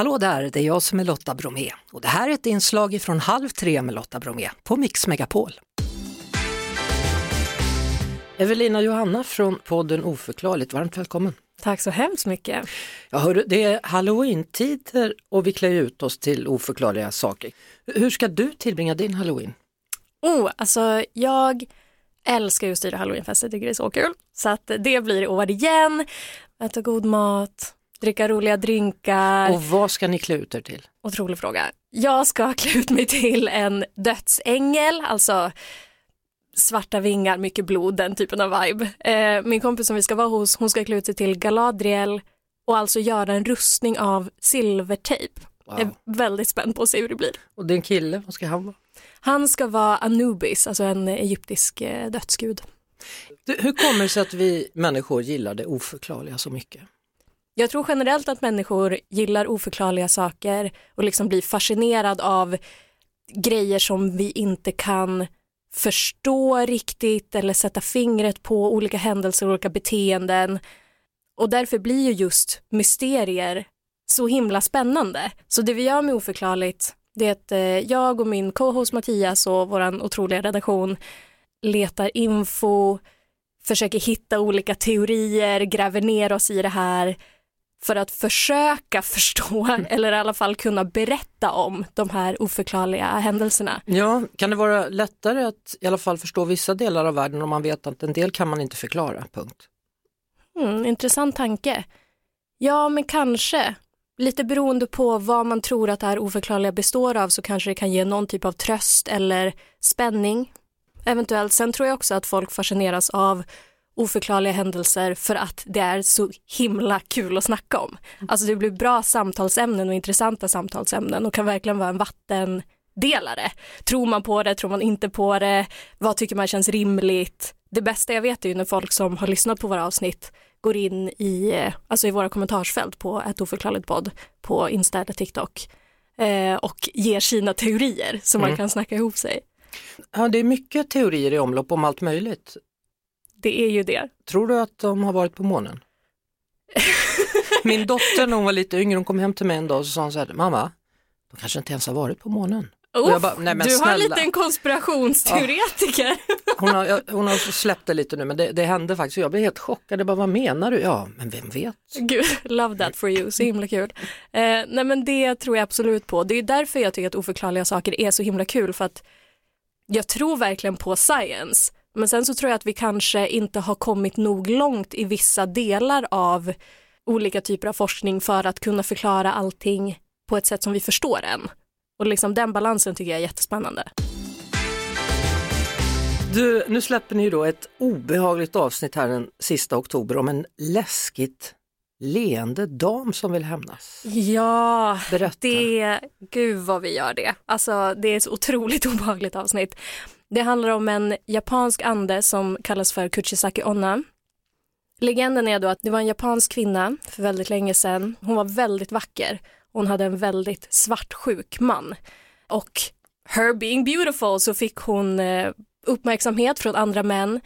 Hallå där, det är jag som är Lotta Bromé och det här är ett inslag från Halv tre med Lotta Bromé på Mix Megapol. Evelina Johanna från podden Oförklarligt, varmt välkommen. Tack så hemskt mycket. Jag hör, det är halloween-tider och vi klär ut oss till oförklarliga saker. Hur ska du tillbringa din halloween? Oh, alltså jag älskar ju att styra halloweenfester, tycker det är så kul. Så att det blir i år igen. Äta god mat, dricka roliga drinkar. Och vad ska ni klä ut er till? Otrolig fråga. Jag ska klä ut mig till en dödsängel, alltså svarta vingar, mycket blod, den typen av vibe. Eh, min kompis som vi ska vara hos, hon ska klä ut sig till Galadriel och alltså göra en rustning av silvertejp. Wow. Jag är väldigt spänd på att se hur det blir. Och din kille, vad ska han vara? Han ska vara Anubis, alltså en egyptisk eh, dödsgud. Du, hur kommer det sig att vi människor gillar det oförklarliga så mycket? Jag tror generellt att människor gillar oförklarliga saker och liksom blir fascinerad av grejer som vi inte kan förstå riktigt eller sätta fingret på olika händelser och olika beteenden. Och därför blir ju just mysterier så himla spännande. Så det vi gör med Oförklarligt, det är att eh, jag och min co-host Mattias och vår otroliga redaktion letar info, försöker hitta olika teorier, gräver ner oss i det här för att försöka förstå eller i alla fall kunna berätta om de här oförklarliga händelserna. Ja, kan det vara lättare att i alla fall förstå vissa delar av världen om man vet att en del kan man inte förklara, punkt. Mm, intressant tanke. Ja, men kanske. Lite beroende på vad man tror att det här oförklarliga består av så kanske det kan ge någon typ av tröst eller spänning. Eventuellt. Sen tror jag också att folk fascineras av oförklarliga händelser för att det är så himla kul att snacka om. Alltså det blir bra samtalsämnen och intressanta samtalsämnen och kan verkligen vara en vattendelare. Tror man på det, tror man inte på det, vad tycker man känns rimligt? Det bästa jag vet är ju när folk som har lyssnat på våra avsnitt går in i, alltså i våra kommentarsfält på ett oförklarligt podd på Insta eller TikTok eh, och ger sina teorier så mm. man kan snacka ihop sig. Ja, det är mycket teorier i omlopp om allt möjligt. Det är ju det. Tror du att de har varit på månen? Min dotter när hon var lite yngre, hon kom hem till mig en dag och så sa hon så här, mamma, de kanske inte ens har varit på månen. Uff, bara, du snälla. har lite en konspirationsteoretiker. Ja. Hon, har, hon har släppt det lite nu men det, det hände faktiskt jag blev helt chockad. Jag bara, vad menar du? Ja, men vem vet? Gud, love that for you, så himla kul. Eh, nej men det tror jag absolut på. Det är därför jag tycker att oförklarliga saker är så himla kul för att jag tror verkligen på science. Men sen så tror jag att vi kanske inte har kommit nog långt i vissa delar av olika typer av forskning för att kunna förklara allting på ett sätt som vi förstår än. Och liksom den balansen tycker jag är jättespännande. Du, nu släpper ni ju då ett obehagligt avsnitt här den sista oktober om en läskigt leende dam som vill hämnas. Ja, Berätta. det, gud vad vi gör det. Alltså det är ett otroligt obehagligt avsnitt. Det handlar om en japansk ande som kallas för Kuchisaki Onna. Legenden är då att det var en japansk kvinna för väldigt länge sedan. Hon var väldigt vacker. Hon hade en väldigt svartsjuk man. Och her being beautiful så fick hon eh, uppmärksamhet från andra män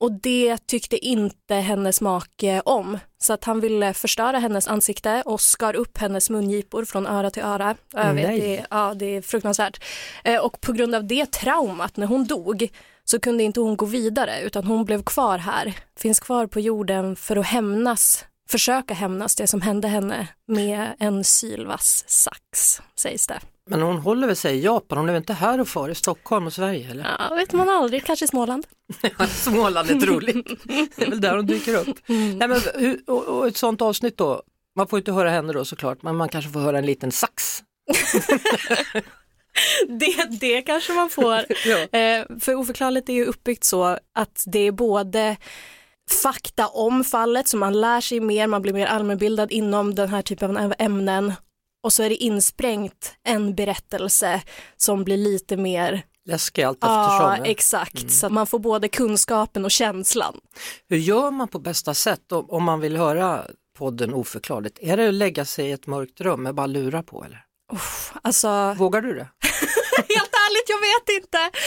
och det tyckte inte hennes make om. Så att han ville förstöra hennes ansikte och skar upp hennes mungipor från öra till öra. Jag vet, det, ja, det är fruktansvärt. Eh, och på grund av det traumat när hon dog så kunde inte hon gå vidare utan hon blev kvar här. Finns kvar på jorden för att hämnas, försöka hämnas det som hände henne med en sylvass sax sägs det. Men hon håller väl sig i Japan, hon är väl inte här och far i Stockholm och Sverige? Eller? Ja, vet man aldrig, kanske i Småland. Småland är troligt, det är väl där hon dyker upp. Mm. Nej, men, och, och ett sånt avsnitt då, man får inte höra henne då såklart, men man kanske får höra en liten sax. det, det kanske man får. ja. eh, för oförklarligt är ju uppbyggt så att det är både fakta om fallet så man lär sig mer, man blir mer allmänbildad inom den här typen av ämnen och så är det insprängt en berättelse som blir lite mer Läskig allt eftersom. Ja, exakt. Mm. Så man får både kunskapen och känslan. Hur gör man på bästa sätt om, om man vill höra podden Oförklarligt? Är det att lägga sig i ett mörkt rum med bara lura på eller? Uff, alltså... Vågar du det? Helt ärligt, jag vet inte.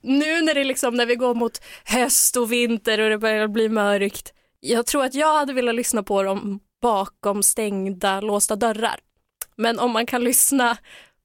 Nu när det liksom, när vi går mot höst och vinter och det börjar bli mörkt. Jag tror att jag hade velat lyssna på dem bakom stängda, låsta dörrar. Men om man kan lyssna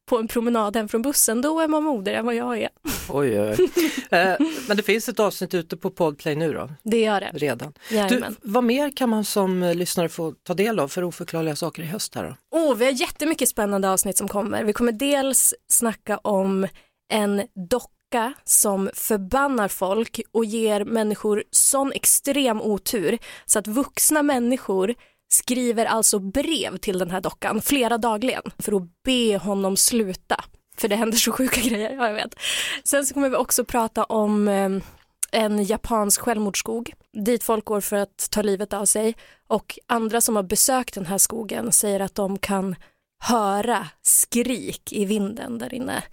på en promenad hem från bussen, då är man modigare än vad jag är. Oj, oj, oj. Eh, men det finns ett avsnitt ute på Podplay nu då? Det gör det. Redan. Du, vad mer kan man som lyssnare få ta del av för oförklarliga saker i höst här då? Oh, vi har jättemycket spännande avsnitt som kommer. Vi kommer dels snacka om en docka som förbannar folk och ger människor sån extrem otur så att vuxna människor skriver alltså brev till den här dockan flera dagligen för att be honom sluta. För det händer så sjuka grejer, ja, jag vet. Sen så kommer vi också prata om eh, en japansk självmordsskog dit folk går för att ta livet av sig och andra som har besökt den här skogen säger att de kan höra skrik i vinden där inne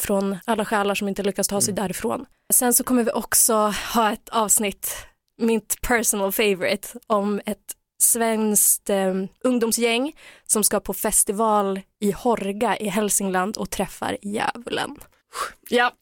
från alla själar som inte lyckas ta sig mm. därifrån. Sen så kommer vi också ha ett avsnitt, mitt personal favorite, om ett svenskt eh, ungdomsgäng som ska på festival i Horga i Hälsingland och träffar djävulen. Ja.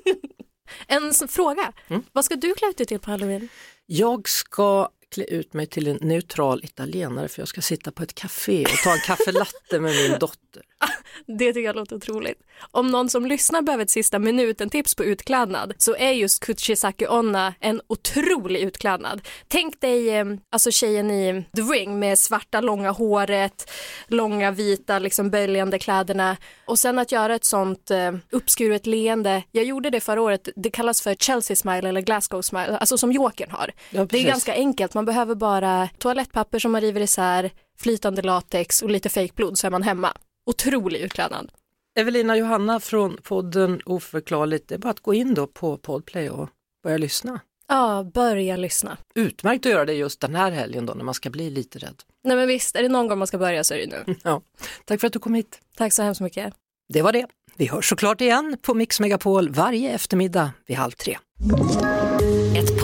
en fråga, mm. vad ska du klä ut dig till på halloween? Jag ska klä ut mig till en neutral italienare för jag ska sitta på ett café och ta en kaffelatte med min dotter. Det tycker jag låter otroligt. Om någon som lyssnar behöver ett sista minuten-tips på utklädnad så är just Kuchisaki Onna en otrolig utklädnad. Tänk dig eh, alltså tjejen i The Ring med svarta långa håret, långa vita liksom böljande kläderna och sen att göra ett sånt eh, uppskuret leende. Jag gjorde det förra året, det kallas för Chelsea smile eller Glasgow smile, alltså som Jokern har. Ja, det är ganska enkelt, man behöver bara toalettpapper som man river isär, flytande latex och lite fejkblod så är man hemma otrolig utklädnad. Evelina Johanna från podden Oförklarligt, det är bara att gå in då på Podplay och börja lyssna. Ja, börja lyssna. Utmärkt att göra det just den här helgen då när man ska bli lite rädd. Nej men visst, är det någon gång man ska börja så är det nu. Ja, tack för att du kom hit. Tack så hemskt mycket. Det var det. Vi hörs såklart igen på Mix Megapol varje eftermiddag vid halv tre.